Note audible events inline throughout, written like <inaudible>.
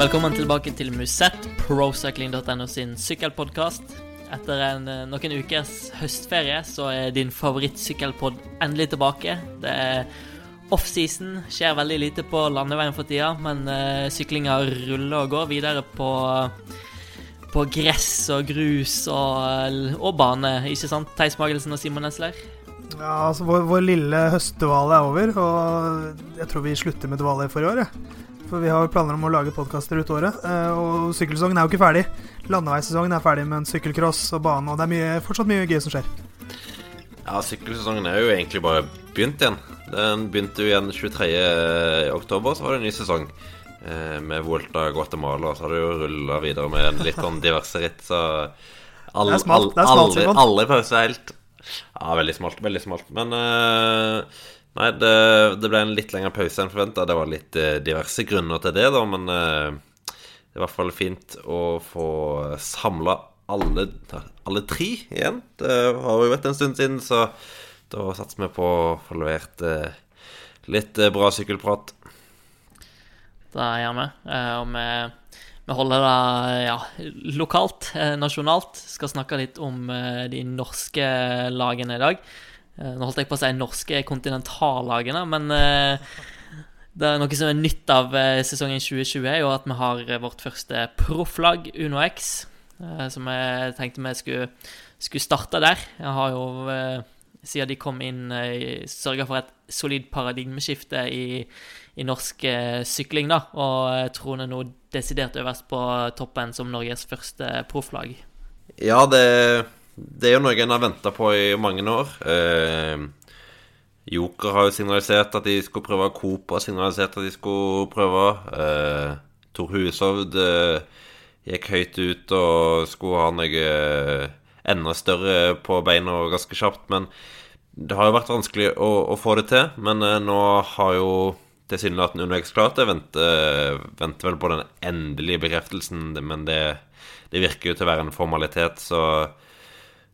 Velkommen tilbake til Musett, procycling.no sin sykkelpodkast. Etter en, eh, noen ukers høstferie så er din favorittsykkelpod endelig tilbake. Det er offseason, skjer veldig lite på landeveien for tida, men uh, syklinga ruller og går videre på, på gress og grus og, og bane, ikke sant? Theis Magelsen og Simon Nesler? Ja, altså vår, vår lille høstdvale er over, og jeg tror vi slutter med dvale for i år. Ja. For vi har planer om å lage podkaster ut året. Eh, og sykkelsesongen er jo ikke ferdig. Landeveissesongen er ferdig med en sykkelcross og bane, og det er mye, fortsatt mye gøy som skjer. Ja, sykkelsesongen er jo egentlig bare begynt igjen. Den begynte jo igjen 23. oktober, så var det en ny sesong. Eh, med Volta Guatemala, så har det jo rulla videre med litt sånn diverse ritt, så all, smalt, alle, alle pause helt Ja, veldig smalt. Veldig smalt. Men uh, Nei, det, det, ble en litt lengre pause enn forventa. Det var litt uh, diverse grunner til det, da, men uh, det er i hvert fall fint å få samla alle, alle, tre igjen. Det har jo vært en stund siden, så da satser vi på å få levert uh, litt bra sykkelprat. Det gjør vi. Og vi holder det ja, lokalt, nasjonalt. Skal snakke litt om de norske lagene i dag. Eh, nå holdt jeg på å si norske kontinentallagene, men eh, det er noe som er nytt av eh, sesongen 2020, er jo at vi har vårt første profflag, Uno X, som jeg tenkte vi skulle, skulle starte der. Jeg har jo, siden de kom inn, sørga for et solid paradigmeskifte i, i norsk sykling, da, og troner nå desidert øverst på toppen som Norges første profflag. Ja, det det er jo noe en har venta på i mange år. Eh, Joker har jo signalisert at de skulle prøve. Coop har signalisert at de skulle prøve. Eh, Tor Hushovd eh, gikk høyt ut og skulle ha noe eh, enda større på beina ganske kjapt. Men det har jo vært vanskelig å, å få det til. Men eh, nå har jo tilsynelatende UnoX klart det. Venter, venter vel på den endelige bekreftelsen, men det, det virker jo til å være en formalitet. så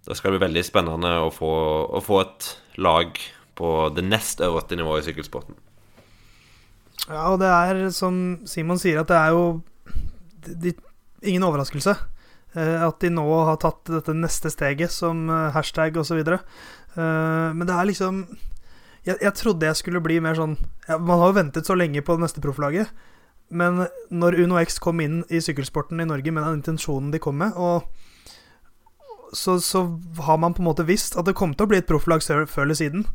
det skal bli veldig spennende å få, å få et lag på det nest øverste nivået i sykkelsporten. Ja, og det er som Simon sier, at det er jo de, ingen overraskelse eh, at de nå har tatt dette neste steget som eh, hashtag osv. Eh, men det er liksom jeg, jeg, trodde jeg skulle bli mer sånn ja, Man har jo ventet så lenge på det neste profflaget. Men når UnoX kom inn i sykkelsporten i Norge med den intensjonen de kom med, og så, så, har man på en måte visst at det kom til å bli et profflag før eller siden.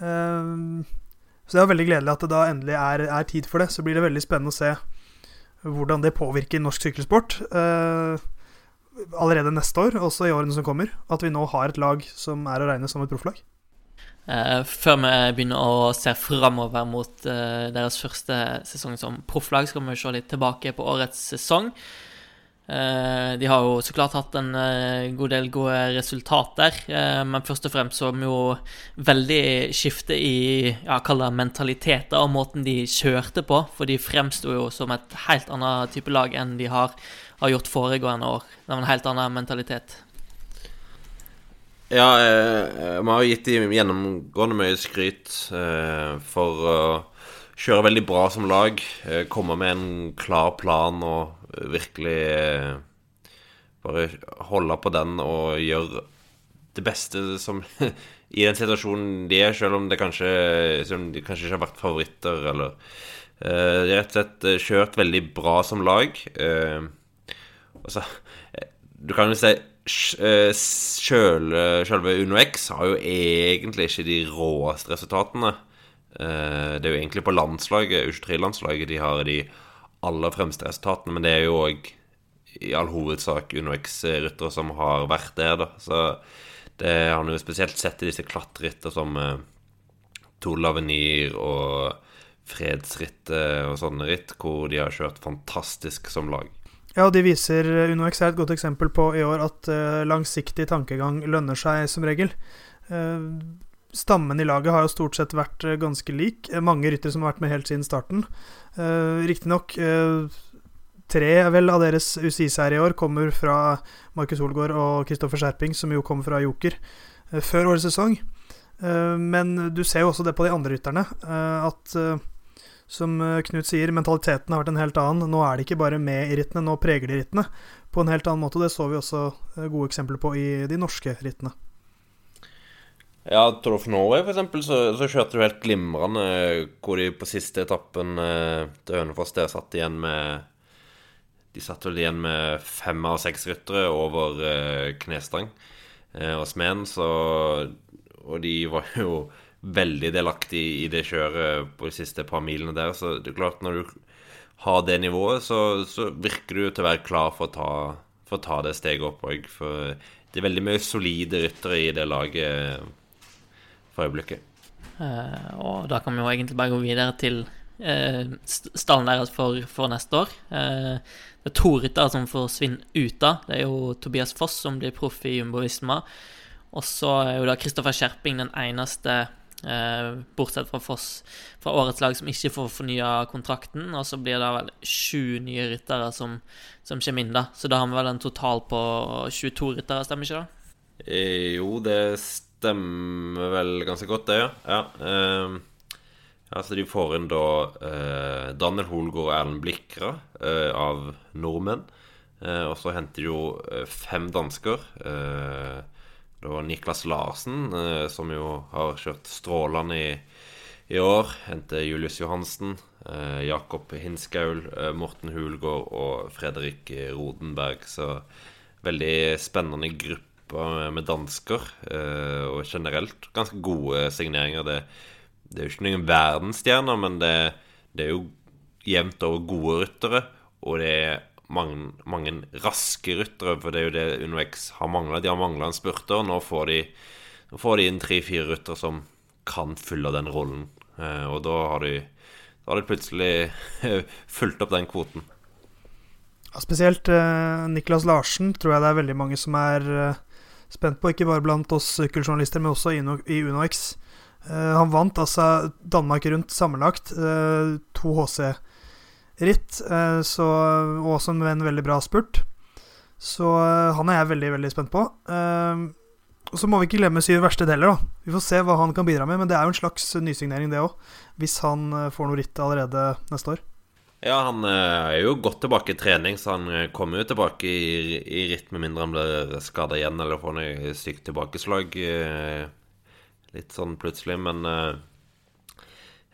Uh, så det er veldig gledelig at det da endelig er, er, tid for det. Så blir det veldig spennende å se hvordan det påvirker norsk sykkelsport uh, allerede neste år, også i årene som kommer. At vi nå har et lag som er å regne som et profflag. Uh, før vi begynner å se framover mot deres første sesong som profflag, skal vi se litt tilbake på årets sesong. Eh, de har jo så klart hatt en eh, god del gode resultater, eh, men først og fremst så jo veldig skifte i ja, mentaliteter og måten de kjørte på. For de fremsto jo som et helt annet type lag enn de har, har gjort foregående år. Det var en helt annen mentalitet. Ja, vi har gitt dem gjennomgående mye skryt for å kjøre veldig bra som lag. Eh, komme med en klar plan og virkelig eh, bare holde på den og gjøre det beste som <laughs> i den situasjonen de er, selv om det kanskje, om de kanskje ikke har vært favoritter, eller uh, De har rett og slett eh, kjørt veldig bra som lag. Uh, altså, du kan jo si Sjølve Uno X har jo egentlig ikke de råeste resultatene. Det er jo egentlig på landslaget, U23-landslaget, de har de aller fremste resultatene, men det er jo òg i all hovedsak UnoX-ryttere som har vært der, da. Så det har han jo spesielt sett i disse klatreritter som eh, Tour Lavenir og Fredsrittet og sånne ritt, hvor de har kjørt fantastisk som lag. Ja, og de viser UnoX er et godt eksempel på i år at uh, langsiktig tankegang lønner seg som regel. Stammen i laget har jo stort sett vært uh, ganske lik. Mange ryttere som har vært med helt siden starten. Uh, Riktignok uh, tre vel av deres UCI-serie i år kommer fra Markus Holgaard og Kristoffer Skjerping, som jo kom fra Joker uh, før årets sesong. Uh, men du ser jo også det på de andre rytterne, at som eh, Knut sier, mentaliteten har vært en helt annen. Nå er de ikke bare med i rittene, nå preger de rittene på en helt annen måte. Det så vi også eh, gode eksempler på i de norske rittene. Ja, Tour of Norway, for eksempel, så, så kjørte du helt glimrende hvor de på siste etappen eh, til Hønefoss der satt igjen med De satt vel igjen med fem av seks ryttere over eh, knestang eh, og smeden, så Og de var <laughs> jo veldig delaktige i det kjøret på de siste par milene der, så det er klart, når du har det nivået, så, så virker du til å være klar for å ta, for å ta det steget opp òg. For det er veldig mye solide ryttere i det laget for øyeblikket. Eh, og da kan vi jo egentlig bare gå videre til eh, stallen deres for, for neste år. Eh, det er to ryttere som forsvinner ut av. Det er jo Tobias Foss som blir proff i Jumbo Visma. Og så er jo da Kristoffer Skjerping den eneste, eh, bortsett fra Foss, fra årets lag som ikke får fornya kontrakten. Og så blir det vel sju nye ryttere som, som kommer inn, da. Så da har vi vel en total på 22 ryttere, stemmer ikke det? Eh, jo, det stemmer stemmer vel ganske godt, det, ja. ja eh, altså, de får inn da uh, Daniel Holgaard og Erlend Blikra uh, av nordmenn. Uh, og så henter de jo fem dansker. Det var Niklas Larsen, som jo har kjørt strålende i, i år. Henter Julius Johansen. Jakob Hinskaul, Morten Hulgaard og Fredrik Rodenberg. Så veldig spennende gruppe gruppa med dansker, eh, og generelt ganske gode signeringer. Det, det er jo ikke noen verdensstjerner, men det, det, er jo jevnt over gode ryttere. Og det er mange, mange raske ryttere, for det er jo det UnoX har mangla. De har mangla en spurter. Nå får de, nå får de inn tre-fire ryttere som kan fylle den rollen. Eh, og da har de, da har de plutselig <laughs> fulgt opp den kvoten. Ja, spesielt eh, Niklas Larsen tror jeg det er veldig mange som er spent på, ikke bare blant oss sykkeljournalister, men også i UnoX. Uh, han vant altså Danmark rundt sammenlagt uh, to HC-ritt, uh, og også med en veldig bra spurt. Så han er jeg veldig, veldig spent på. og så må vi ikke glemme Syv verste heller, da. Vi får se hva han kan bidra med, men det er jo en slags nysignering, det òg. Hvis han får noe ritt allerede neste år. Ja, han eh, er jo godt tilbake i trening, så han eh, kommer jo tilbake i, i ritt med mindre han blir skada igjen eller får noe stygt tilbakeslag. Eh, litt sånn plutselig, men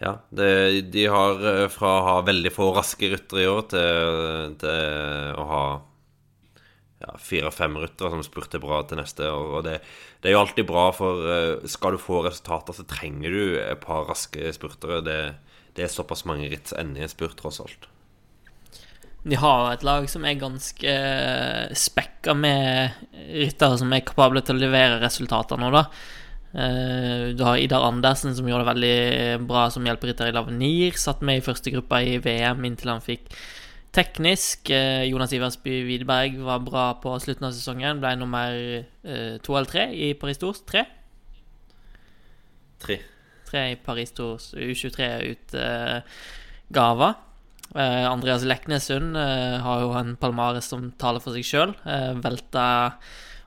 ja. Det, de har fra å ha veldig få raske ryttere i år til, til å ha ja, fire-fem ryttere som spurter bra til neste. Og det, det, er jo alltid bra, for skal du få resultater, så trenger du et par raske spurtere. Det, det er såpass mange ritt ender i en spurt, tross alt. De har et lag som er ganske eh, spekka med ryttere som er kapable til å levere resultater nå, da. Eh, du har Idar Andersen, som gjorde det veldig bra som hjelperytter i Lavenir. Satt med i første gruppa i VM inntil han fikk teknisk. Eh, Jonas Iversby Widerberg var bra på slutten av sesongen. Ble nummer to eller tre i Paris Tours. Tre? Tre i Paris Tours U23-utgava. Eh, Andreas Leknessund eh, har jo en palmares som taler for seg sjøl. Eh, velta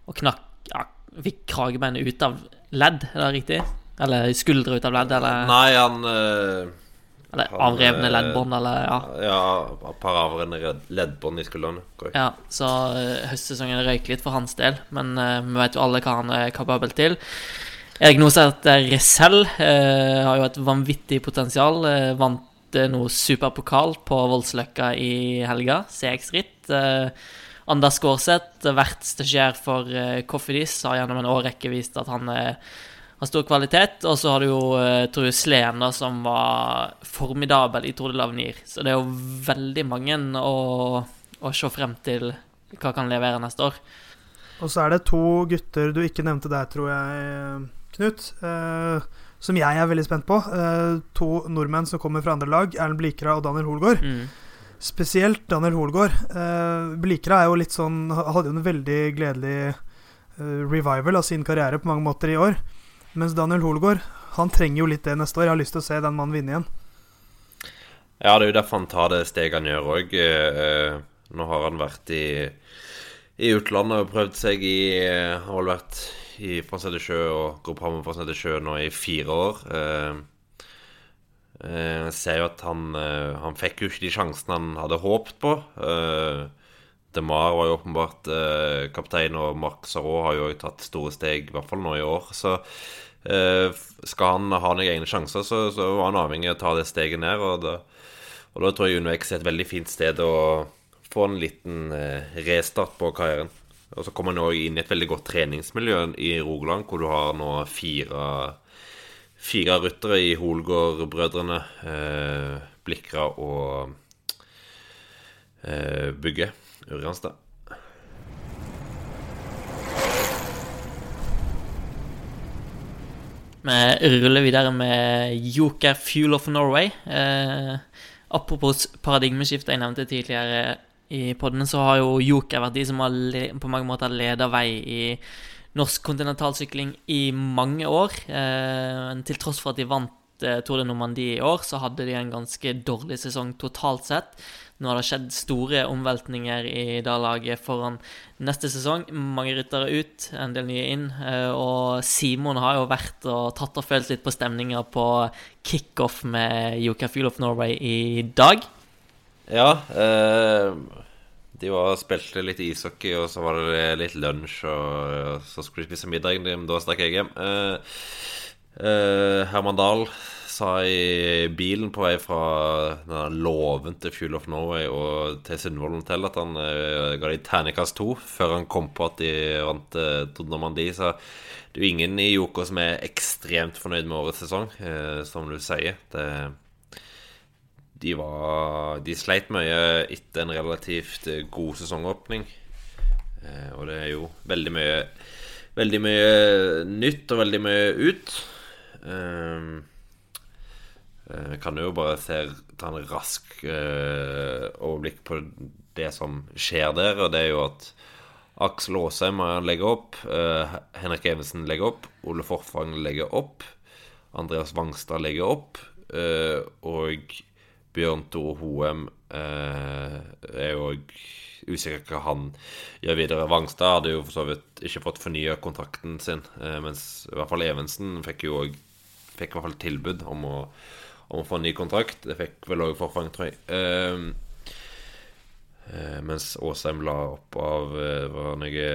og knakk ja, Fikk kragebeinet ut av ledd, er det riktig? Eller skuldre ut av ledd, eller Nei, han Eller avrevne leddbånd, eller ja. Ja, et par avrevne leddbånd i skuldrene. Ja, så høstsesongen røyk litt for hans del, men vi vet jo alle hva han er kapabel til. Erik Noseth Rissell eh, har jo et vanvittig potensial. Eh, vant eh, noe superpokal på Voldsløkka i helga, CX-ritt. Eh, Anders Skårseth, vært stasjer for eh, Coffeedis, har gjennom en årrekke vist at han eh, har stor kvalitet. Og så har du jo eh, Trude Sleen, som var formidabel i Tour de Lavenir. Så det er jo veldig mange å, å se frem til hva kan levere neste år. Og så er det to gutter du ikke nevnte der, tror jeg. Knut, eh, som jeg er veldig spent på. Eh, to nordmenn som kommer fra andre lag, Erlend Blikra og Daniel Holgaard. Mm. Spesielt Daniel Holgaard. Eh, Blikra er jo litt sånn hadde jo en veldig gledelig revival av sin karriere på mange måter i år. Mens Daniel Holgaard han trenger jo litt det neste år. Jeg har lyst til å se den mannen vinne igjen. Ja, det er jo derfor han tar det steget han gjør òg. Nå har han vært i, i utlandet og prøvd seg i Har vel vært i Fransetti Sjø og Gruppe Hammer Fransetti Sjø nå i fire år. Eh, Jeg ser jo at han, han fikk jo ikke de sjansene han hadde håpet på. DeMar var jo åpenbart kaptein, og Marc Sarraud har jo tatt store steg, i hvert fall nå i år. Så skal han ha noen egne sjanser, så, så var han avhengig av å ta det steget ned. Og da, og da tror jeg UnoX er et veldig fint sted å få en liten restart på karrieren. Og så kommer han òg inn i et veldig godt treningsmiljø i Rogaland, hvor du har nå fire, fire ryttere i Holgård-brødrene, eh, Blikra og eh, Bygge Urianstad. Vi ruller videre med Joker Fuel of Norway. Eh, apropos paradigmeskiftet jeg nevnte tidligere i podene, så har jo Joker vært de som har på mange måter leda vei i norsk kontinentalsykling i mange år. Eh, til tross for at de vant eh, Tour de Normandie i år, så hadde de en ganske dårlig sesong totalt sett. Nå har det skjedd store omveltninger i det foran neste sesong. Mange ryttere ut, en del nye inn. Eh, og Simon har jo vært og tatt og følt litt på stemninga på kickoff med Joker Fuel of Norway i dag. Ja. Eh, de var spilte litt ishockey, og så var det litt lunsj, og så skulle de spise middag. Da stakk jeg hjem. Eh, eh, Herman Dahl sa i bilen på vei fra denne låven til Fuel of Norway og til Sundvolden Hotel at han uh, ga de terningkast to før han kom på at de vant uh, Tour Normandie. Så det er jo ingen i Joko som er ekstremt fornøyd med årets sesong, uh, som du sier. Det de var De sleit mye etter en relativt eh, god sesongåpning. Eh, og det er jo veldig mye Veldig mye nytt og veldig mye ut. Eh, jeg kan jo bare se, ta en rask overblikk på det som skjer der. Og det er jo at Aksel Aasheim legger opp. Henrik Evensen legger opp. Ole Forfang legger opp. Andreas Wangstad legger opp. og Bjørn Tore Hoem eh, er jo usikker hva han gjør videre. Vangstad hadde jo for så vidt ikke fått fornya kontrakten sin, eh, mens i hvert fall Evensen fikk jo òg Fikk i hvert fall tilbud om å, om å få en ny kontrakt. Det fikk vel òg Forfang, tror jeg. Eh, eh, mens Åsheim la opp av eh, var noe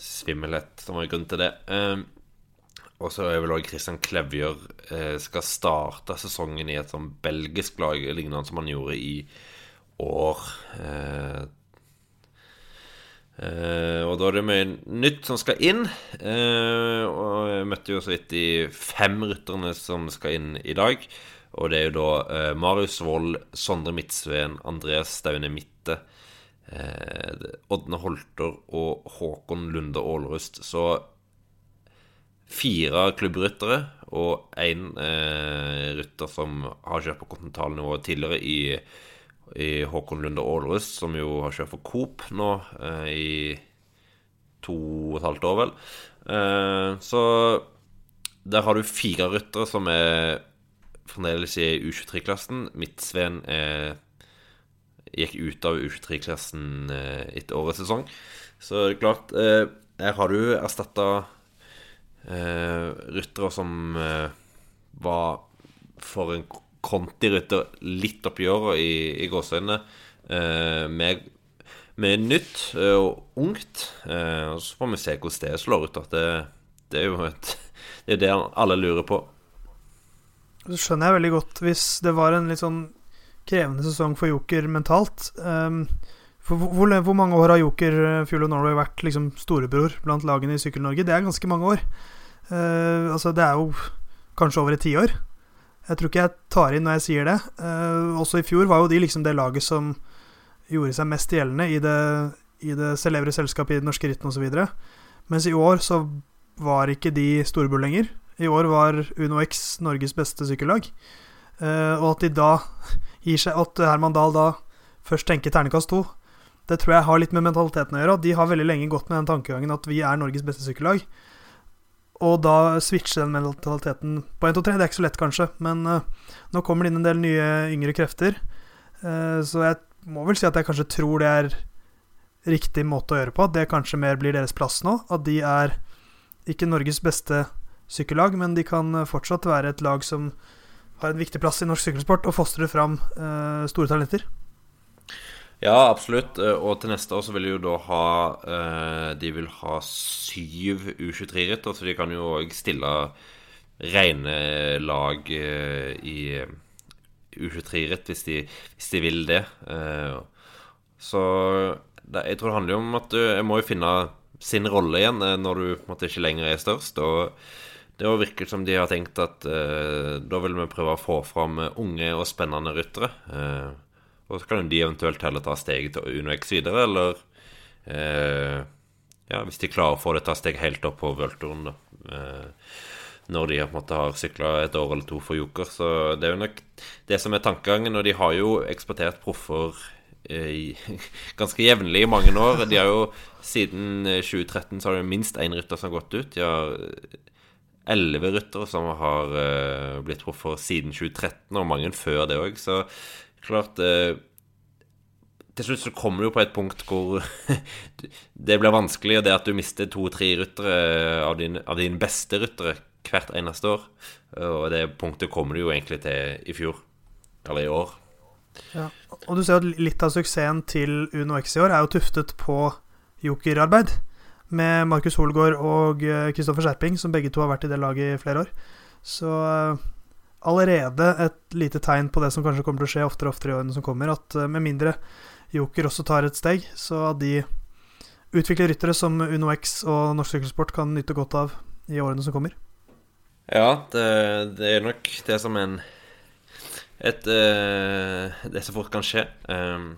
svimmelhet som var grunn til det. Eh, og så er vel òg Christian Klevjer eh, skal starte sesongen i et sånn belgisk lag, lignende som han gjorde i år. Eh, eh, og da er det mye nytt som skal inn. Eh, og jeg møtte jo så vidt de fem rytterne som skal inn i dag. Og det er jo da eh, Marius Wold, Sondre Midtsveen, Andreas Staune Mitte. Eh, Ådne Holter og Håkon Lunde Ålerust. Så fire klubbryttere og én eh, rytter som har kjørt på kontinentalnivå tidligere i, i Håkon Lunde Aalrus, som jo har kjørt for Coop nå eh, i to og et halvt år, vel. Eh, så der har du fire ryttere som er fremdeles i U23-klassen. Midtsveen gikk ut av U23-klassen eh, etter årets sesong. Så det er klart eh, Her har du erstatta eh, ryttere som eh, var for en Conti-rytter litt oppi åra i, i gåseøynene. Eh, med, med, nytt og ungt. Og så får vi se hvordan det slår ut. Det, det, er jo et, det er det alle lurer på. Det skjønner jeg veldig godt hvis det var en litt sånn krevende sesong for Joker mentalt. Um, for hvor, hvor, mange år har Joker Fuel of Norway vært liksom storebror blant lagene i Sykkel-Norge? Det er ganske mange år. Uh, altså, det er jo kanskje over et tiår. Jeg tror ikke jeg tar inn når jeg sier det. Uh, også i fjor var jo de liksom det laget som gjorde seg mest gjeldende i det, i det celebre selskapet i det norske ritten osv. Mens i år så var ikke de storebror lenger. I år var Uno X Norges beste sykkellag. Uh, og at de da gir seg At Herman Dahl da først tenker ternekast to, det tror jeg har litt med mentaliteten å gjøre. De har veldig lenge gått med den tankegangen at vi er Norges beste sykkellag. Og da switche den mentaliteten på 1, 2, 3. Det er ikke så lett, kanskje, men uh, nå kommer det inn en del nye yngre krefter. Uh, så jeg må vel si at jeg kanskje tror det er riktig måte å gjøre på. At det kanskje mer blir deres plass nå. At de er ikke Norges beste sykkellag, men de kan fortsatt være et lag som har en viktig plass i norsk sykkelsport og fostrer fram uh, store talenter. Ja, absolutt. Og til neste år så vil de jo da ha uh, De vil ha syv U23-ritter, så de kan jo òg stille rene lag uh, i U23-ritt hvis, hvis, de vil det. så jeg tror det handler jo om at jeg må jo finne sin rolle igjen når du på en måte ikke lenger er størst. og det virker som de har tenkt at da vil vi prøve å få fram unge og spennende ryttere. Og så kan de eventuelt heller ta steget til UnoX videre, eller eh, Ja, hvis de klarer å få det ta steg helt opp på Worldtouren, da. når de på en måte har sykla et år eller to for Joker. Så det er jo nok det som er tankegangen. Og de har jo eksportert proffer <laughs> ganske jevnlig i mange år. De har jo Siden 2013 så har det minst én rytter som har gått ut. De har elleve ryttere som har eh, blitt proffer siden 2013, og mange før det òg. Så klart eh, Til slutt så kommer du på et punkt hvor <laughs> det blir vanskelig, og det at du mister to-tre ryttere av, din, av din beste ryttere hvert eneste år. Og det punktet kommer du jo egentlig til i fjor. Eller i år. Ja, og du ser at litt av suksessen til Uno X i år er jo tuftet på jokerarbeid med Markus Holgaard og Kristoffer eh, Skjerping, som begge to har vært i det laget i flere år. Så uh, allerede et lite tegn på det som kanskje kommer til å skje oftere og oftere i årene som kommer, at uh, med mindre Joker også tar et steg, så de utvikler ryttere som Uno X og Norsk Sykkelsport kan nyte godt av i årene som kommer. Ja, det, det er nok det som en et, uh, Det som fort kan skje. Um,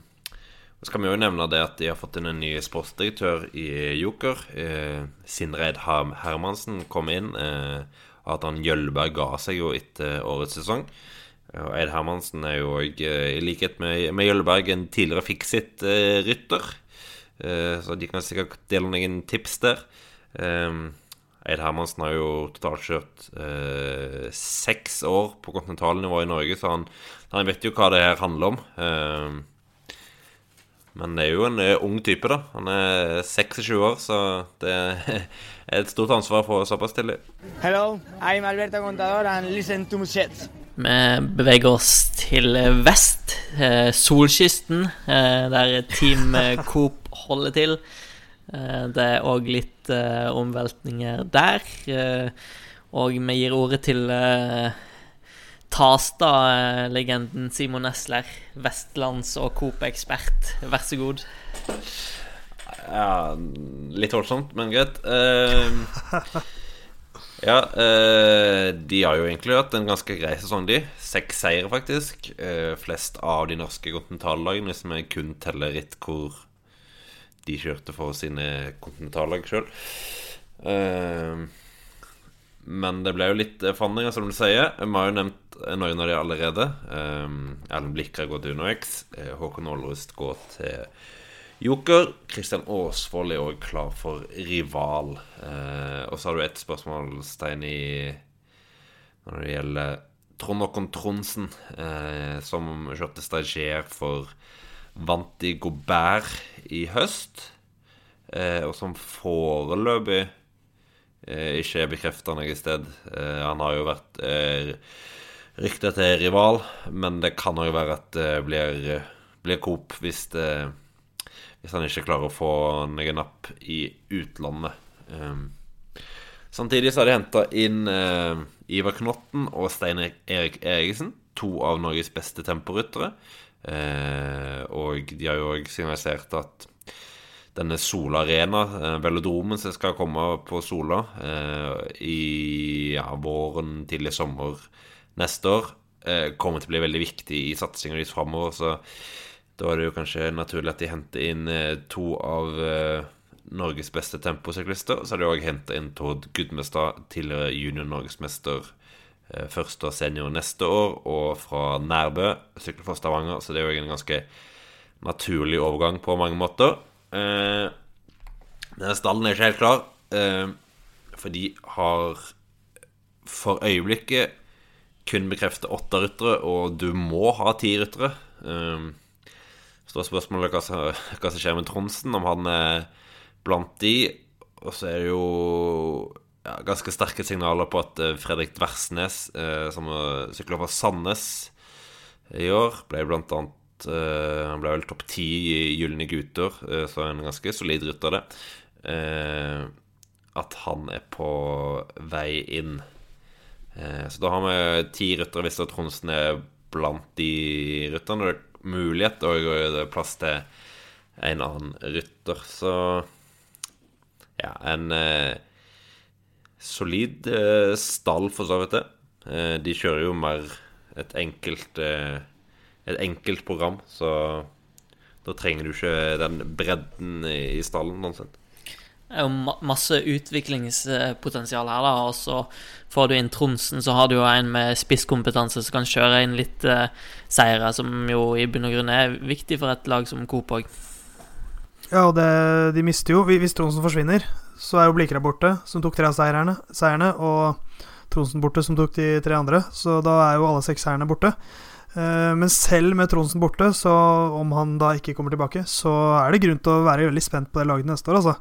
så kan vi jo nevne det at de har fått inn en ny sportsdirektør i Joker. Eh, Sindreid Hermansen kom inn. Eh, Adrian Jølberg ga seg jo etter årets sesong. Og Eid Hermansen er jo òg, eh, i likhet med, med Jølberg, en tidligere Fixit-rytter. Eh, så de kan sikkert dele noen tips der. Eh, Eid Hermansen har jo totalt kjørt eh, seks år på kontinentalnivå i Norge, så han, han, vet jo hva det her handler om. Eh, men det er jo en uh, ung type, da. Han er 26 år, så det er et stort ansvar å få såpass tidlig. Hello, I'm Alberto Contador and listen to Muschets. Vi beveger oss til vest, eh, solkysten, eh, der Team Coop holder til. Eh, det er òg litt eh, omveltninger der. Eh, og vi gir ordet til Tasta-legenden Simon Nesler, vestlands- og Coop-ekspert. Vær så god. Ja, litt voldsomt, men greit. Uh, ja, uh, de har jo egentlig hatt en ganske grei sesong, de. Seks seire, faktisk. Uh, flest av de norske kontinentallagene, hvis vi kun teller ritt hvor de kjørte for sine kontinentallag sjøl. Men det ble jo litt forandringer, som du sier. Vi har jo nevnt noen av de allerede. Um, Erlend Blikra går til UnoX. Eh, Håkon Aalrust går til Joker. Kristian Aasvold er òg klar for rival. Og så har du ett spørsmål, Stein, i når det gjelder Trond Håkon Tronsen, eh, som kjørte stagier for Vanti Gobert i høst. eh, og som foreløpig ikke er bekrefta noe sted. han har jo vært rykta til rival, men det kan òg være at det blir, blir Coop hvis, det, hvis han ikke klarer å få noe napp i utlandet. Um, samtidig så har de henta inn Ivar Knotten og Stein Erik Eriksen, to av Norges beste temporyttere. Og de har jo òg signalisert at denne Sola Arena, uh, velodromen som skal komme på Sola uh, i ja, våren, tidlig sommer neste år eh, kommer til å bli veldig viktig i satsinga deres framover. Så da er det jo kanskje naturlig at de henter inn eh, to av eh, Norges beste temposyklister. Så har de òg henta inn Tord Gudmestad, tidligere junior-norgesmester, eh, første og senior neste år, og fra Nærbø, sykler for Stavanger. Så det er jo en ganske naturlig overgang på mange måter. Eh, men stallen er ikke helt klar, eh, for de har for øyeblikket kun bekreftet åtte ryttere, og du må ha ti ryttere. Um, så er spørsmålet hva som, skjer med Tronsen, om han er blant de. Og så er det jo ja, ganske sterke signaler på at Fredrik Dversnes, som sykler fra Sandnes i år, ble blant annet Han ble vel topp ti i Gylne gutter, eh, så en ganske solid rytter, det. Eh, at han er på vei inn. Eh, så da har vi ti ryttere hvis Tronsen er blant de rytterne. Det er mulighet, og det er plass til en annen rytter. Så ja, en eh, solid eh, stall, for så vidt det. Eh, de kjører jo mer et enkelt eh, Et enkelt program, så da trenger du ikke den bredden i, i stallen. Sånn sett. Det er jo masse utviklingspotensial her, da. Og så får du inn Tronsen, så har du jo en med spisskompetanse som kan kjøre inn litt uh, seire, som jo i bunn og grunn er viktig for et lag som Coop òg. Ja, og det, de mister jo Hvis Tronsen forsvinner, så er jo Blikra borte, som tok tre av seierne, seierne, og Tronsen borte, som tok de tre andre. Så da er jo alle seks seierne borte. Eh, men selv med Tronsen borte, så om han da ikke kommer tilbake, så er det grunn til å være veldig spent på det laget neste år, altså.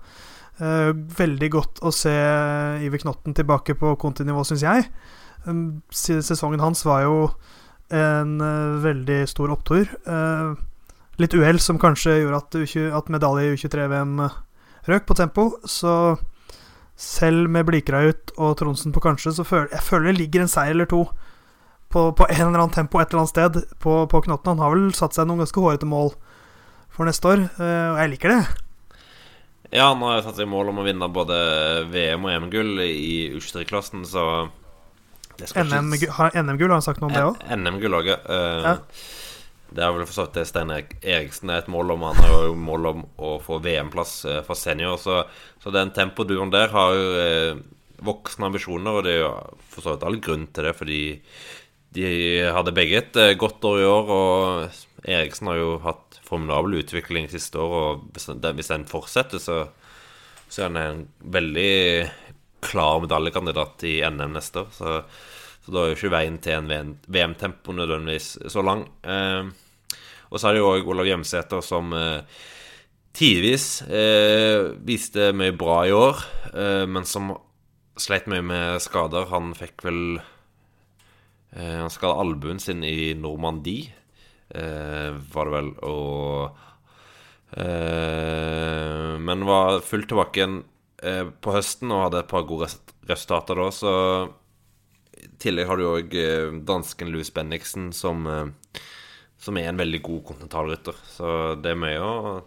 Eh, veldig godt å se Iver Knotten tilbake på kontinivå, syns jeg. Um, sesongen hans var jo en uh, veldig stor opptur. Litt uhell som kanskje gjorde at, at medalje i U23-VM røk på tempo. Så selv med Blikra ut og Tronsen på kanskje, så føler jeg føler det ligger en seier eller to på, på en eller annen tempo et eller annet sted på, på Knotten. Han har vel satt seg noen ganske hårete mål for neste år, eh, og jeg liker det. Ja, han har satt seg mål om å vinne både VM- og EM-gull i U23-klassen, så NM-gull, har han sagt noe om det òg? NM-gull òg, ja. Det har vel for så vidt det Stein Eriksen er et mål om. Han har jo mål om å få VM-plass eh, for senior. Så, så den tempoduren der har jo eh, voksne ambisjoner, og det er jo for så vidt all grunn til det, fordi de hadde begge et eh, godt år i år, og Eriksen har jo hatt formidabel utvikling siste år, og hvis den, fortsetter, så, så er han en veldig klar medaljekandidat i NM neste år. Så, så da er jo ikke veien til en VM-tempo nødvendigvis så lang. Eh, og så er det jo òg Olav Hjemsæter som eh, tidvis eh, viste mye bra i år, eh, men som sleit mye med skader. Han fikk vel Han skada albuen sin i Normandie, eh, var det vel, og eh, Men var fullt tilbake igjen på høsten og hadde et par gode resultater da, så i tillegg har du òg dansken Louis Bendiksen som som er en veldig god kontinentalrytter. Så det er mye,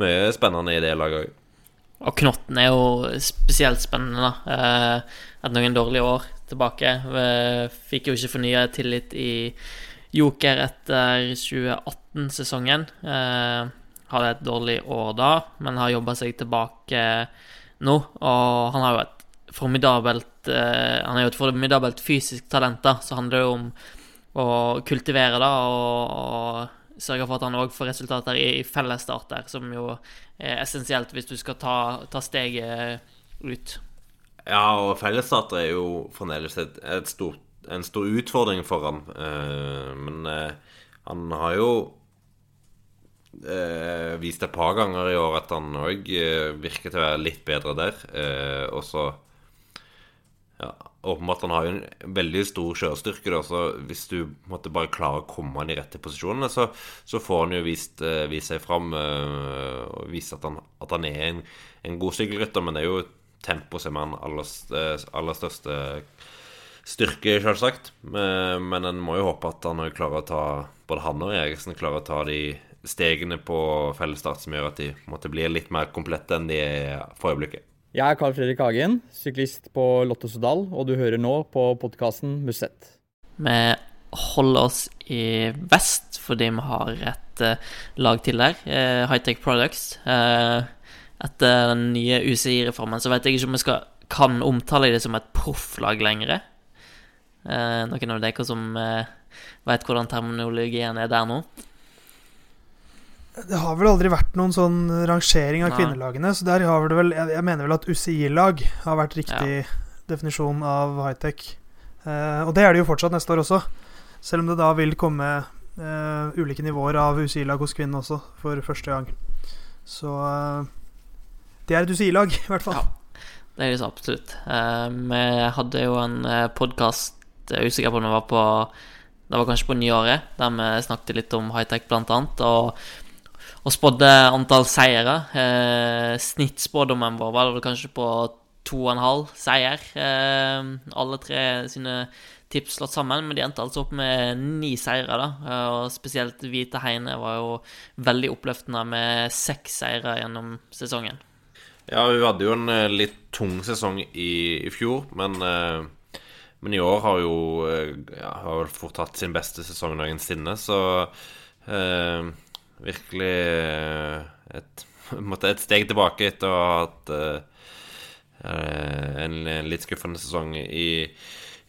mye spennende i det laget òg. Og Knotten er jo spesielt spennende, da. Eh, Etter noen dårlige år tilbake. Eh, fikk jo ikke fornya tillit i Joker etter 2018-sesongen. Eh, hadde et dårlig år da, men har jobba seg tilbake nå. Og han har jo et formidabelt Han er jo et formidabelt fysisk talent, da, så handler det jo om å kultivere da, og, og sørge for at han òg får resultater i, i fellesstarter, som jo er essensielt hvis du skal ta, ta steget ut. Ja, og fellesstater er jo fremdeles et, et stort, en stor utfordring for han. Eh, men eh, han har jo eh, vist et par ganger i år at han òg eh, virker til å være litt bedre der. Eh, og så ja, åpenbart han har jo en veldig stor kjørestyrke. Da, så hvis du måtte bare klare å komme han i rette posisjonene, så, så får han jo vist, uh, vist seg fram og vist at han, at han er en, en god sykkelrytter. Men det er jo tempo som er hans aller, eh, aller største styrke, selvsagt. Men, men en må jo håpe at han klarer å ta både han og Eriksen klarer å ta de stegene på fellesstart som gjør at de måtte bli litt mer komplette enn de er for øyeblikket. Jeg er Carl Fredrik Hagen, syklist på Lotto Sodal, og du hører nå på podkasten Musett. Vi holder oss i vest fordi vi har et uh, lag til der, Hightech Products. Etter den nye UCI-reformen så vet jeg ikke om vi skal, kan omtale det som et profflag lenger. noen av dere som vet hvordan terminologien er der nå? Det har vel aldri vært noen sånn rangering av Nei. kvinnelagene. Så der har det vel Jeg, jeg mener vel at UCI-lag har vært riktig ja. definisjon av high-tech. Eh, og det er det jo fortsatt neste år også. Selv om det da vil komme eh, ulike nivåer av UCI-lag hos kvinnen også, for første gang. Så uh, det er et UCI-lag, i hvert fall. Ja. det er det så absolutt. Eh, vi hadde jo en podkast, jeg er usikker på om det var på Det var kanskje på nyåret, der vi snakket litt om high-tech, blant annet. Og, og spådde antall seire. Eh, Snittspådommen vår var vel kanskje på to og en halv seier. Eh, alle tre sine tips slått sammen, men de endte altså opp med ni seire. da, og Spesielt Hvite Heine var jo veldig oppløftende med seks seire gjennom sesongen. Ja, hun hadde jo en eh, litt tung sesong i, i fjor, men, eh, men, i år har jo eh, ja, har fort hatt sin beste sesong noensinne, så eh, virkelig et, <laughs> et, steg tilbake etter å ha hatt en, litt skuffende sesong i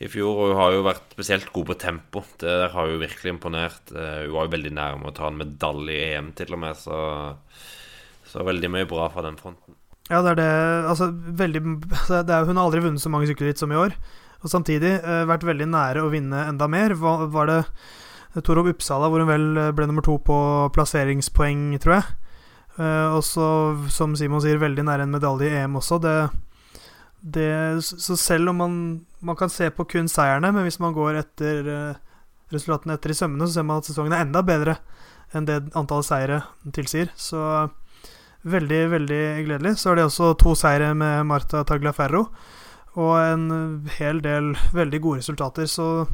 i fjor. Og hun har jo vært spesielt god på tempo. Det der har hun virkelig imponert. Hun var jo veldig nærme å ta en medalje i EM, til og med. Så, så veldig mye bra fra den fronten. Ja, det er det. Altså, veldig det er, Hun har aldri vunnet så mange sykkelritt som i år. Og samtidig eh, vært veldig nære å vinne enda mer. Var, var det Torov Uppsala hvor hun vel ble nummer to på plasseringspoeng, tror jeg. Eh, og så, som Simon sier, veldig nære en medalje i EM også. Det det, så selv om man, man kan se på kun seierne, men hvis man går etter uh, resultatene etter i sømmene, så ser man at sesongen er enda bedre enn det antallet seire tilsier. Så veldig, veldig gledelig. Så er det også to seire med Marta Tagliaferro og en hel del veldig gode resultater. Så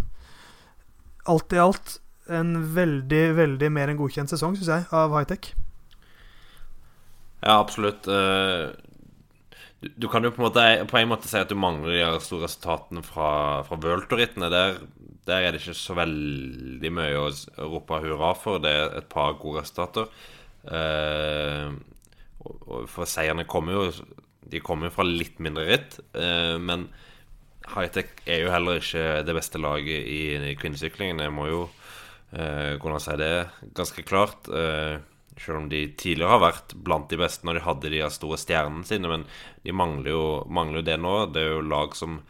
alt i alt en veldig, veldig mer enn godkjent sesong, syns jeg, av high-tech. Ja, absolutt. Uh du, kan jo på en, måte, på en måte si at du mangler de store resultatene fra, fra World-rittene. Der, der, er det ikke så veldig mye å rope hurra for. Det er et par gode resultater. Eh, for seierne kommer jo De kommer jo fra litt mindre ritt. Eh, men Hightech er jo heller ikke det beste laget i, i kvinnesyklingen. Jeg må jo eh, kunne si det ganske klart. Eh, selv om de tidligere har vært blant de beste når de hadde de store stjernene sine. Men de mangler jo, mangler jo det nå. Det er jo lag som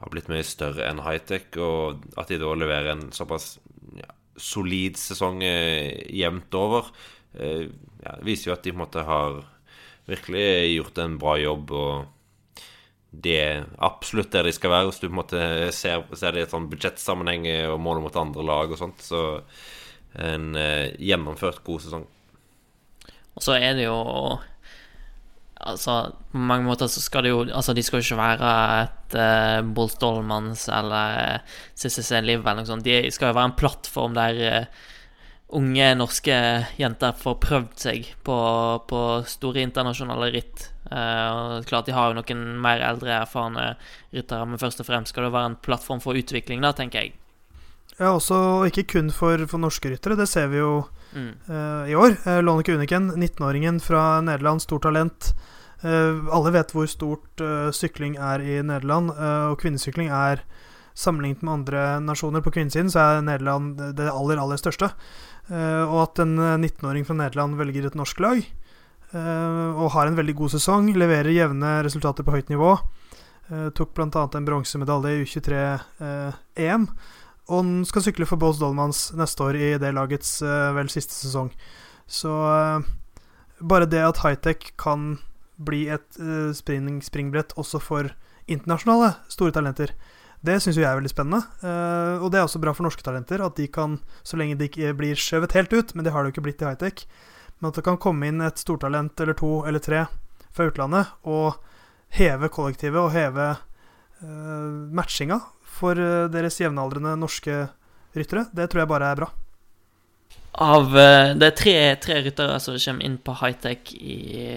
har blitt mye større enn high-tech. Og at de da leverer en såpass ja, solid sesong eh, jevnt over, eh, ja, viser jo at de på en måte har virkelig gjort en bra jobb. og det er absolutt der de skal være. Hvis du på en måte ser, ser det i et sånn budsjettsammenheng og måler mot andre lag og sånt, så en eh, gjennomført god sesong. Og så er det jo Altså, på mange måter så skal det jo Altså, de skal jo ikke være et uh, Bolt Dolmans eller CCC Live eller noe sånt. De skal jo være en plattform der uh, unge norske jenter får prøvd seg på, på store internasjonale ritt. Og klart de har jo noen mer eldre, erfarne ryttere, men først og fremst skal det være en plattform for utvikling, da, tenker jeg. Ja, også ikke kun for, for norske ryttere. Det ser vi jo mm. uh, i år. Uh, Lonneke Uniken, 19-åringen fra Nederland, stort talent. Uh, alle vet hvor stort uh, sykling er i Nederland, og kvinnesykling er Sammenlignet med andre nasjoner på kvinnesiden, så er Nederland det aller, aller største. og at en 19-åring fra Nederland velger et norsk lag, og har en veldig god sesong, leverer jevne resultater på høyt nivå, tok bl.a. en bronsemedalje i U23-EM. Og skal sykle for Bås Dolmans neste år i det lagets vel siste sesong. Så bare det at high-tech kan bli et springbrett også for internasjonale store talenter, det syns jeg er veldig spennende. Uh, og det er også bra for norske talenter, at de kan, så lenge de ikke blir skjøvet helt ut, men det har det jo ikke blitt i high-tech, men at det kan komme inn et stortalent eller to eller tre fra utlandet og heve kollektivet og heve matchinga for eh, deres jevnaldrende norske ryttere. Det tror jeg bare er bra. Av Det er tre, tre ryttere som kommer inn på high-tech i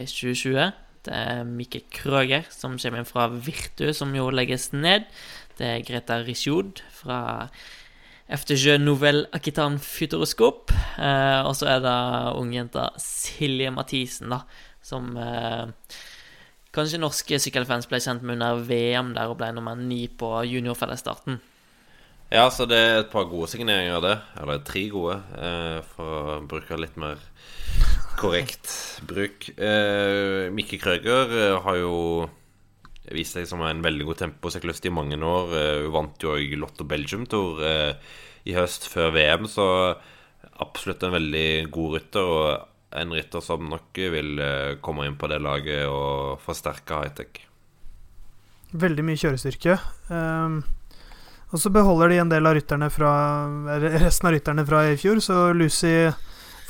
2020. Det er Mikke Krøger, som kommer inn fra Virtu, som jo legges ned. Det er Greta Risjod fra FTJ Nouvelle Akitan Futuroskop. Eh, og så er det ungjenta Silje Mathisen, da, som eh, Kanskje norske sykkelfans ble kjent med under VM der og ble nummer ni på juniorfellesstarten. Ja, så det er et par gode signeringer av det. Eller tre gode, eh, for å bruke litt mer korrekt bruk. Eh, Mikke Krøger eh, har jo vist seg som en veldig god temposyklist i mange år. Eh, hun vant jo òg Lotto Belgium Tour eh, i høst før VM, så absolutt en veldig god rytter. og en rytter som nok vil eh, komme inn på det laget og forsterke high-tech. veldig mye kjørestyrke. Um, og så beholder de en del av rytterne fra resten av rytterne fra i fjor. Så Lucy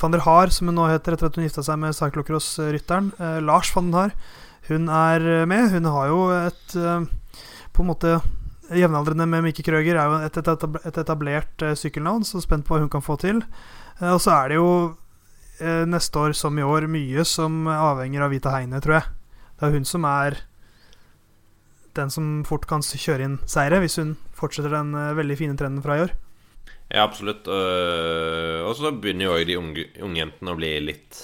van der Haar, som hun nå heter etter at hun gifta seg med cyclocross-rytteren, eh, Lars van den Haar, hun er med. Hun har jo et uh, på en måte Jevnaldrende med Mikke Krøger er jo et, et etablert uh, sykkelnavn, så spent på hva hun kan få til. og så er det jo neste år som i år mye som avhenger av Vita Heine, tror jeg. Det er hun som er den som fort kan kjøre inn seire, hvis hun fortsetter den veldig fine trenden fra i år. Ja, absolutt. Og så begynner jo de unge, jentene å bli litt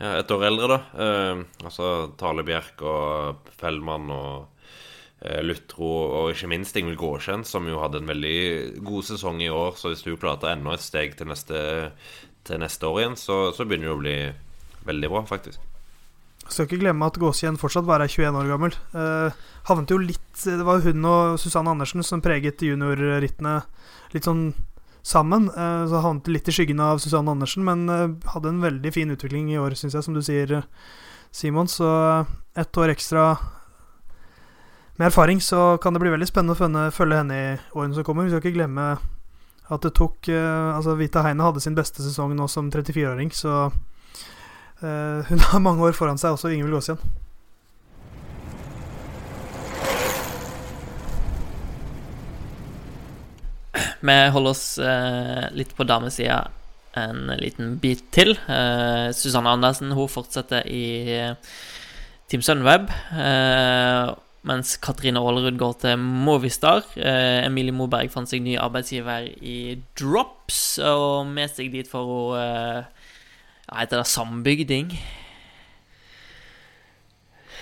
et år eldre, da. Uh, altså Tale Bjerk og Fellmann og Lutro og ikke minst Ingvild Gårdskjen, som jo hadde en veldig god sesong i år. Så hvis du ta enda et steg til neste, til neste år igjen, så, så begynner det å bli veldig bra, faktisk. Skal ikke glemme at Gåsien fortsatt bare er 21 år gammel. Eh, havnet jo litt Det var hun og Susanne Andersen som preget juniorrittene litt sånn sammen. Uh, så havnet litt i skyggen av Susanne Andersen, men uh, hadde en veldig fin utvikling i år, syns jeg, som du sier, Simon. Så ett år ekstra med erfaring, så kan det bli veldig spennende å følge henne i årene som kommer. Vi skal ikke glemme at det tok Altså, Vita Heine hadde sin beste sesong nå som 34-åring, så hun har mange år foran seg, også Ingvild Gåsien. Vi holder oss eh, litt på damesida en liten bit til. Eh, Susanne Andersen hun fortsetter i Team Sunweb. mens Katrine Aalerud går til Movistar. Emilie Moberg fant seg ny arbeidsgiver i Drops, og med seg dit for å eh, heter det sambygding?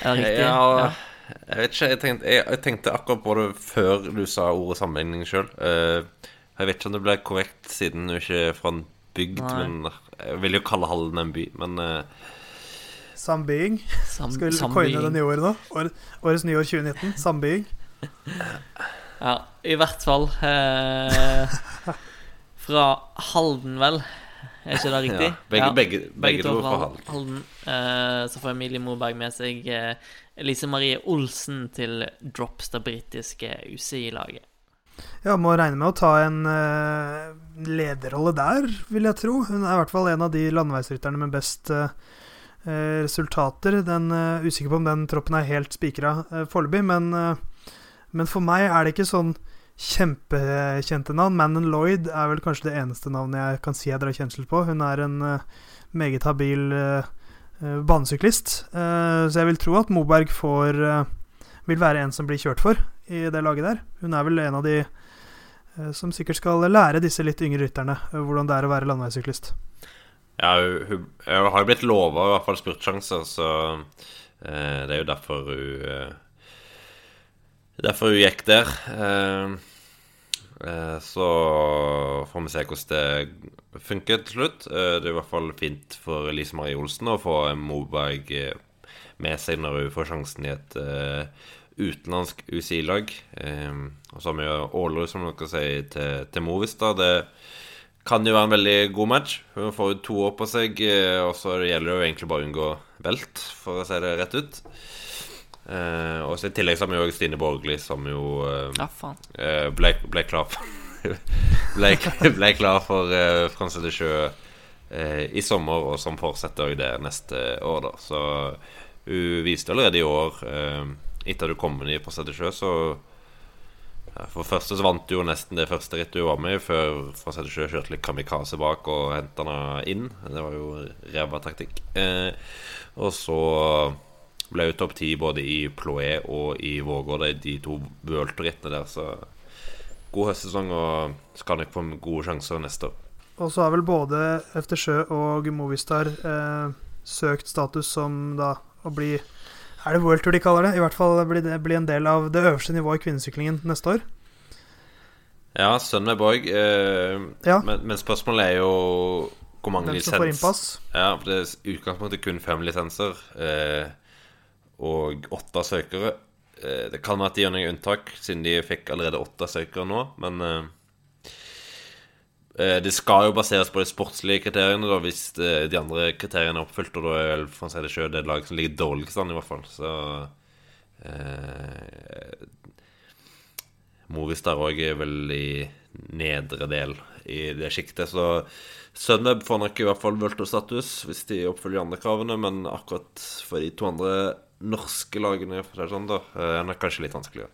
Er det riktig? Ja, Ja, jeg vet ikke. Jeg tenkte, jeg, jeg tenkte, akkurat på det før du sa ordet sammenligning sjøl. Uh, eh, jeg vet ikke om det ble korrekt, siden du ikke er fra en bygd. Nei. Men jeg vil jo kalle Halden en by, men uh, Sambying. Sam, Skal vi coine det nye året nå? År, årets nyår 2019. Sambying. Ja, i hvert fall. Eh, fra Halden, vel. Er ikke det riktig? Ja, begge, ja. begge, begge, begge to fra Halden. Uh, så får Emilie Moberg med seg uh, Elise Marie Olsen til Drops, det britiske UCI-laget. Ja, må regne med å ta en uh, lederrolle der, vil jeg tro. Hun er i hvert fall en av de landeveisrytterne med best resultater. Den, usikker på om den troppen er helt spikra uh, foreløpig, men, men for meg er det ikke sånn kjempekjente navn. Manon Lloyd er vel kanskje det eneste navnet jeg kan si jeg drar kjensel på. Hun er en uh, meget habil uh, banesyklist. Uh, så jeg vil tro at Moberg får vil være en som blir kjørt for i det laget der. Hun er vel en av de som sikkert skal lære disse litt yngre rytterne hvordan det er å være landeveissyklist. Ja, hun, hun har jo blitt lova i hvert fall spurtsjanser, så det er jo derfor hun Derfor hun gikk der. Eh, eh, så får vi se hvordan det funker til slutt. Eh, det er i hvert fall fint for Lise Marie Olsen å få Moberg med seg når hun får sjansen i et utenlandsk UCI-lag. og så har vi Ålerud, som dere sier, til, til Movistad. Det kan jo være en veldig god match. Hun får jo to år på seg, og så gjelder det jo egentlig bare å unngå velt, for å si det rett ut. Uh, og så I tillegg så har vi jo Stine Borgli, som jo uh, uh, ble, ble, klar for <laughs> ble, ble, klar for uh, Franse de Sjø i sommer, og som fortsetter jo det neste år, da. Så hun viste allerede i år, etter at hun kom inn i Franse de Sjø, så For det første så vant hun nesten det første rittet hun var med i, før Franse de Sjø kjørte litt kamikaze bak og henta henne inn. Det var jo ræva taktikk. og så ble jo topp ti både i Ploé og i Vågård, de to World-rittene der. Så god høstsesong, og skal nok få gode sjanser neste år. Og så har vel både Eftersjø og Movistar eh, søkt status som da å bli Er det World Tour de kaller det? I hvert fall bli, det, bli en del av det øverste nivået i kvinnesyklingen neste år. Ja, sønnen med Borg. Eh, ja. men, men, spørsmålet er jo hvor mange lisenser Hvem som får innpass? Ja, for det er utgangspunktet kun fem lisenser. Eh, og åtte søkere. Eh, det kan være at de gjør noen unntak, siden de fikk allerede åtte søkere nå. Men eh, eh, det skal jo baseres på de sportslige kriteriene, da, hvis de andre kriteriene er oppfylt. Og da er for å si det selv, det laget som ligger dårligst an, i hvert fall. Så Eh, Movistar òg er vel i nedre del i det sjiktet, så Sunweb får nok i hvert fall Vulto-status hvis de oppfyller de andre kravene, men akkurat for de to andre norske lagene for det sånn da, eh, er det kanskje litt vanskeligere.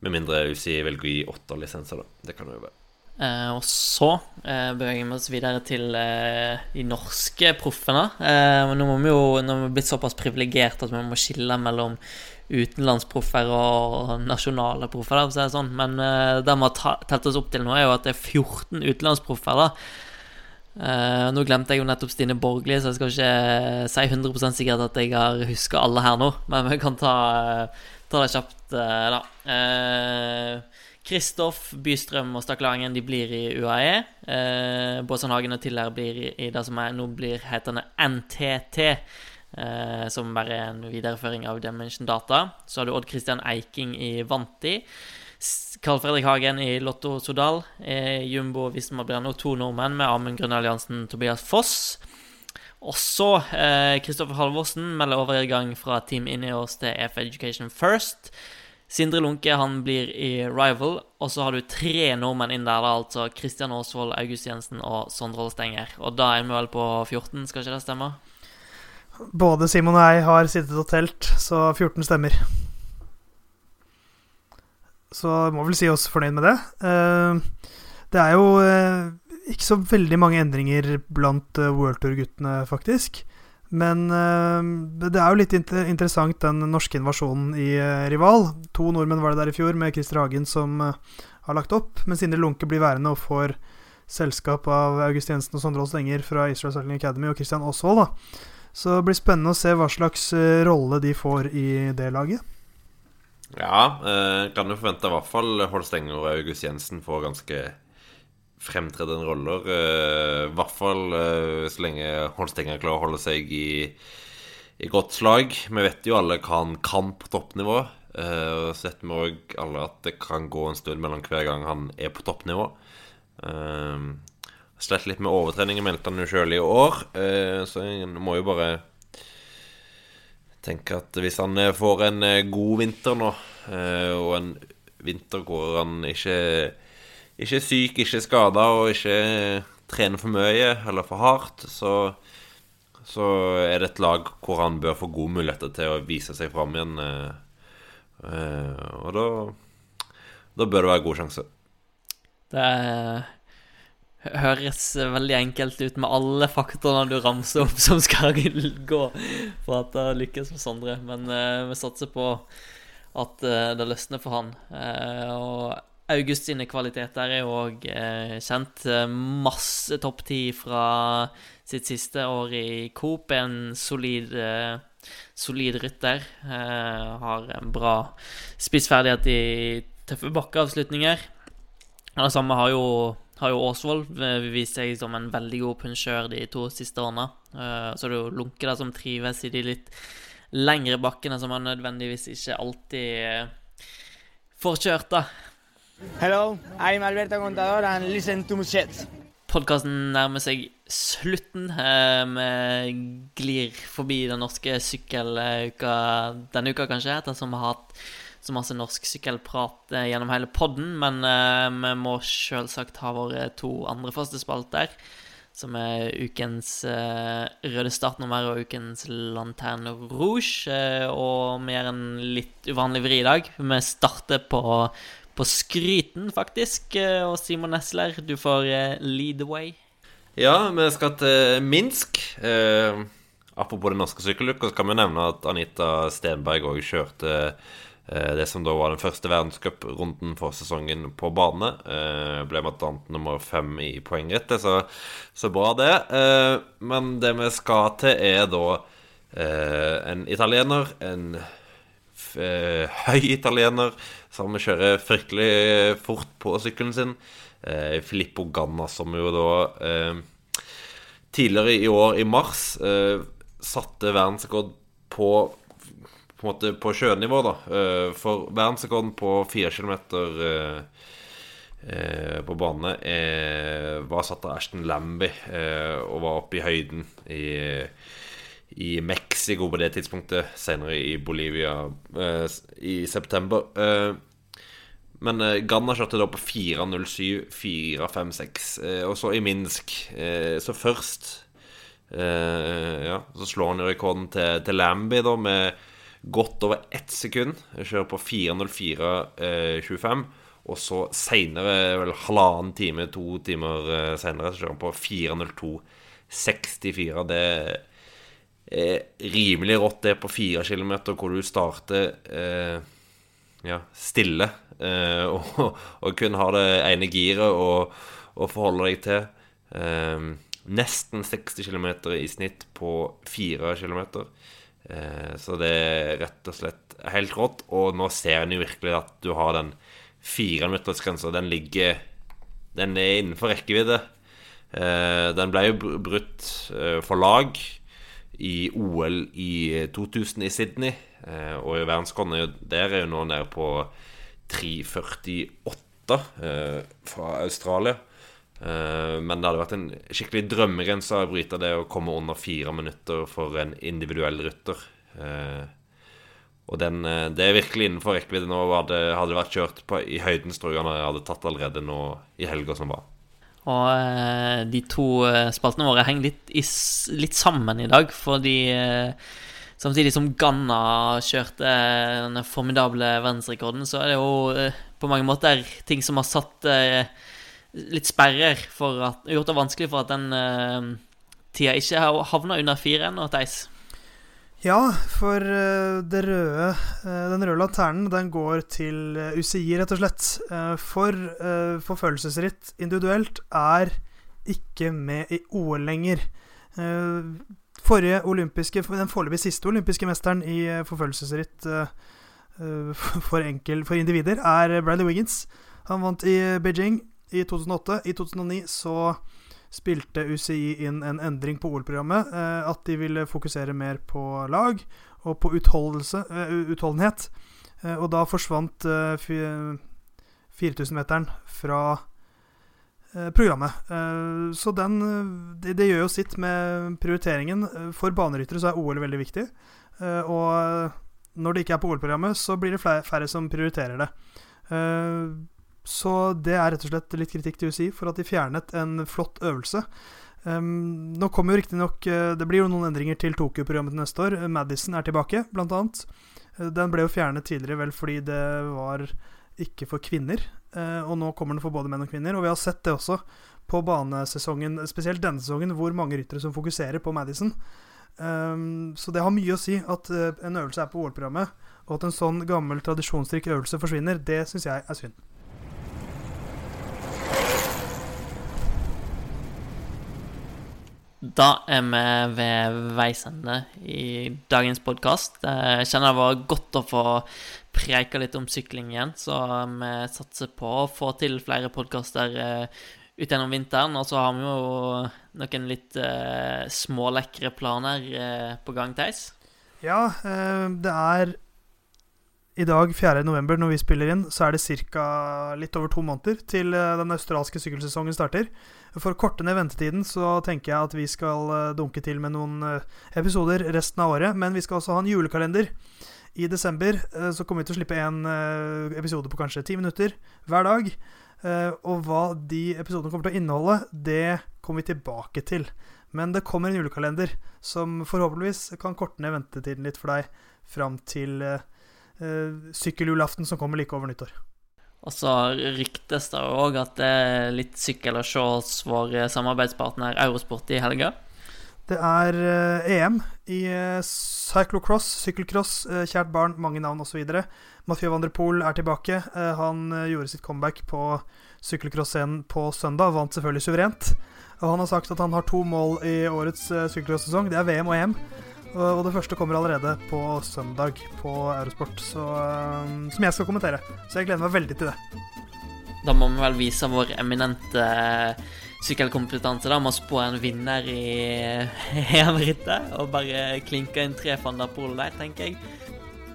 Med mindre UCI velger å gi åtte lisenser, da. Det kan jo være. Eh, og så eh, beveger vi oss videre til eh, de norske proffene. Eh, nå må vi jo nå har vi blitt såpass privilegert at vi må skille mellom utenlandsproffer og nasjonale proffer. Å det sånn. Men eh, det vi har telt oss opp til nå, er jo at det er 14 utenlandsproffer. da Eh, nå glemte jeg jo nettopp Stine Borgli, så jeg skal ikke si 100% sikkert at jeg har huska alle her nå, men vi kan ta, eh, ta det kjapt, uh, da. Kristoff, Kristoff, Bystrøm og Stakkelangen de blir i UAE. Uh, Båsson Hagen og Tiller blir i, i det som er, nå blir hetende NTT. Eh, som bare er en videreføring av Dimension Data. Så har du Odd Christian Eiking i Vanti. Carl Fredrik Hagen i Lotto Sodal. Eh, Jumbo Visma blir nå to nordmenn med Amund Grønne Alliansen Tobias Foss. Også Kristoffer Kristoffer Halvorsen melder overgang fra Team Ineos til EF Education First. Sindre Lunke han blir i Rival, og så har du tre nordmenn inn der, da, altså Kristian Aasvold, August Jensen og Sondre Stenger. Og da er vi vel på 14, skal ikke det stemme? Både Simon og jeg har sittet og telt, så 14 stemmer. Så må vel si oss fornøyd med det. Eh, Det er jo eh, ikke så veldig mange endringer blant eh, World Tour-guttene, faktisk. Men det er jo litt inter interessant, den norske invasjonen i Rival. To nordmenn var det der i fjor, med Christer Hagen som har lagt opp. Men Sindre Lunke blir værende og får selskap av August Jensen og Sondre Aas Stenger fra Israel Cycling Academy og Christian da. Så det blir spennende å se hva slags rolle de får i det laget. Ja, eh, kan jo forvente i hvert fall Holstenger og August Jensen får ganske fremtredende roller. Eh, I hvert fall eh, så lenge Holstenger klarer å holde seg i, i godt slag. Vi vet jo alle hva han kan på toppnivå. Eh, så vet vi òg alle at det kan gå en stund mellom hver gang han er på toppnivå. Eh, Slett litt med overtrening, meldte han jo sjøl i år, eh, så en må jo bare tenke at hvis han eh, får en eh, god vinter nå, eh, og en vinter hvor han ikke, ikke er syk, ikke er skada og ikke trener for mye eller for hardt, så, så er det et lag hvor han bør få gode muligheter til å vise seg fram igjen. Og da, da bør det være god sjanse. Det høres veldig enkelt ut med alle faktorene du ramser opp som skal <laughs> gå for at det lykkes for Sondre, men uh, vi satser på at uh, det løsner for han. Uh, og August sine kvaliteter er òg kjent. Masse topp ti fra sitt siste år i Coop. En solid, solid rytter. Har en bra spissferdighet i tøffe bakkeavslutninger. Det samme har jo, har jo Åsvold eh, vist seg som en veldig god punsjør de to siste årene. Så det er jo Lunke som trives i de litt lengre bakkene som han nødvendigvis ikke alltid eh, får kjørt, da. Hello, I'm Alberto Contador and listen to Muset. Podkasten nærmer seg slutten. Eh, Vi glir forbi den norske sykkeluka denne uka, kanskje, ettersom vi har hatt så masse norsk sykkelprat eh, gjennom hele podden. Men eh, vi må selvsagt ha våre to andre faste spalter, som er ukens eh, røde startnummer og ukens lanterne rouge. Og vi gjør en litt uvanlig vri i dag. Vi starter på på skryten, faktisk. Og Simon Nesler, du får lead the way. Ja, vi skal til Minsk. Eh, apropos den norske sykkeluka, så kan vi nevne at Anita Stenberg òg kjørte det som da var den første verdenscuprunden for sesongen på bane. Eh, ble bl.a. nummer fem i poengrettet, så, så bra det. Eh, men det vi skal til, er da eh, en italiener, en eh, høy italiener, som kjører fryktelig fort på sykkelen sin. Eh, Filippo Ganna, som jo da eh, tidligere i år, i mars, eh, satte verdensrekord på på en måte på sjønivå, da. Eh, for verdensrekorden på 4 kilometer eh, eh, på bane var satt av Ashton Lambie og var oppe i høyden i, i Mexico på det tidspunktet. Senere i Bolivia i september. Men eh, Ganna kjørte da på 4.07, 4.56, eh, og så i Minsk. Så først eh, Ja, så slår han rekorden til, til Lambie, da med godt over ett sekund. Kjører på 4.04,25. Og så seinere, vel halvannen time, to timer eh, seinere, så kjører han på 4.02,64. Det er rimelig rått, det, på fire kilometer, hvor du starter eh, ja, stille. Eh, <laughs> og, og kun har det ene giret å forholde deg til. Eh, nesten 60 km i snitt på 4 km. Eh, så det er rett og slett helt rått. Og nå ser en jo virkelig at du har den fireminuttersgrensa. Den ligger Den er innenfor rekkevidde. Eh, den ble jo brutt eh, for lag i OL i 2000 i Sydney. Og verdensrekorden er der er jo nå nede på 3.48 eh, fra Australia. Eh, men det hadde vært en skikkelig drømmegrense å bryte det å komme under fire minutter for en individuell rytter. Eh, og den, eh, det er virkelig innenfor rekkevidde nå. Hadde, hadde vært kjørt på, i høyden, tror jeg han hadde tatt allerede nå i helga som var. Og de to spaltene våre henger litt, i, litt sammen i dag, fordi samtidig som Ganna kjørte den formidable verdensrekorden, så er det jo på mange måter ting som har satt litt sperrer for at Gjort det vanskelig for at den uh, tida ikke havna under fire ennå, Theis. Ja, for eh, det røde, eh, den røde lanternen den går til eh, UCI, rett og slett. Eh, for forfølgelsesritt individuelt er ikke med i OL lenger. Eh, forrige olympiske, Den foreløpig siste olympiske mesteren i eh, forfølgelsesritt eh, eh, <laughs> for, enkel, for individer er Bradley Wiggins. Han vant i Beijing i 2008. I 2009 så spilte UCI inn en endring på OL-programmet. Eh, at de ville fokusere mer på lag og på eh, utholdenhet. Eh, og da forsvant eh, 4000-meteren fra programmet. Så den det, det gjør jo sitt med prioriteringen. For baneryttere så er OL veldig viktig. Og når det ikke er på OL-programmet, så blir det færre som prioriterer det. Eh, så det er rett og slett litt kritikk til UCI for at de fjernet en flott øvelse. Um, nå kommer jo riktignok uh, Det blir jo noen endringer til Tokyo-programmet neste år. Madison er tilbake, blant annet. Uh, den ble jo fjernet tidligere vel fordi det var ikke for kvinner. Uh, og nå kommer den for både menn og kvinner. Og vi har sett det også på banesesongen, spesielt denne sesongen, hvor mange ryttere som fokuserer på Madison. Um, så det har mye å si at en øvelse er på OL-programmet, og at en sånn gammel, tradisjonsrik øvelse forsvinner. Det syns jeg er synd. Da er vi ved veis ende i dagens podkast. Jeg kjenner det var godt å få preika litt om sykling igjen, så vi satser på å få til flere podkaster ut gjennom vinteren. Og så har vi jo noen litt eh, smålekre planer eh, på gang, Theis. Ja, eh, det er i dag, 4. november, når vi spiller inn, så er det ca. litt over to måneder til eh, den australske sykkelsesongen starter. For å korte ned ventetiden så tenker jeg at vi skal eh, dunke til med noen eh, episoder resten av året. Men vi skal også ha en julekalender. I desember eh, så kommer vi til å slippe en episode på kanskje ti minutter hver dag. Og hva de episodene kommer til å inneholde, det kommer vi tilbake til. Men det kommer en julekalender som forhåpentligvis kan korte ned ventetiden litt for deg fram til sykkeljulaften som kommer like over nyttår. Og så ryktes det òg at det er litt sykkel å se hos vår samarbeidspartner Eurosport i helga. Det er eh, EM i eh, cyclocross, sykkelcross, eh, kjært barn, mange navn osv. Mathieu van der Poel er tilbake. Han gjorde sitt comeback på sykkelcross-scenen på søndag. Vant selvfølgelig suverent. Og han har sagt at han har to mål i årets sykkelcross-sesong. Det er VM og EM. Og, det første kommer allerede på søndag på Eurosport, så, eh, som jeg skal kommentere. Så jeg gleder meg veldig til det. Da må vi vel vise vår eminente eh, sykkelkompetanse da, med å spå en vinner i <laughs> EM-rittet. Og bare klinke inn tre van der Poel der, tenker jeg.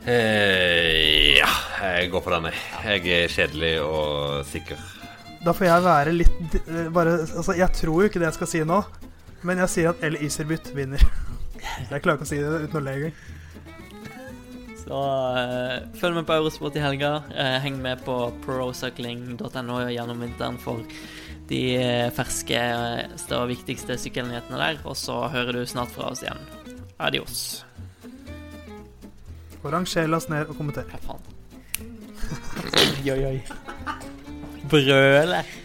Eh, ja, jeg går for den, jeg. Jeg er kjedelig og sikker. Da får jeg være litt eh, bare, altså, Jeg tror jo ikke det jeg skal si nå, men jeg sier at El Iserbyt vinner. <laughs> Jeg klarer ikke å si det uten å le engang. Så uh, følg med på Eurosport i helga. Uh, heng med på procycling.no gjennom vinteren for de eh, ferskeste og viktigste sykkelnyhetene der. Og så hører du snart fra oss igjen. Adios. Og ranger, last ned og kommenter. Hva faen? <laughs> Oi, oi. Brøler.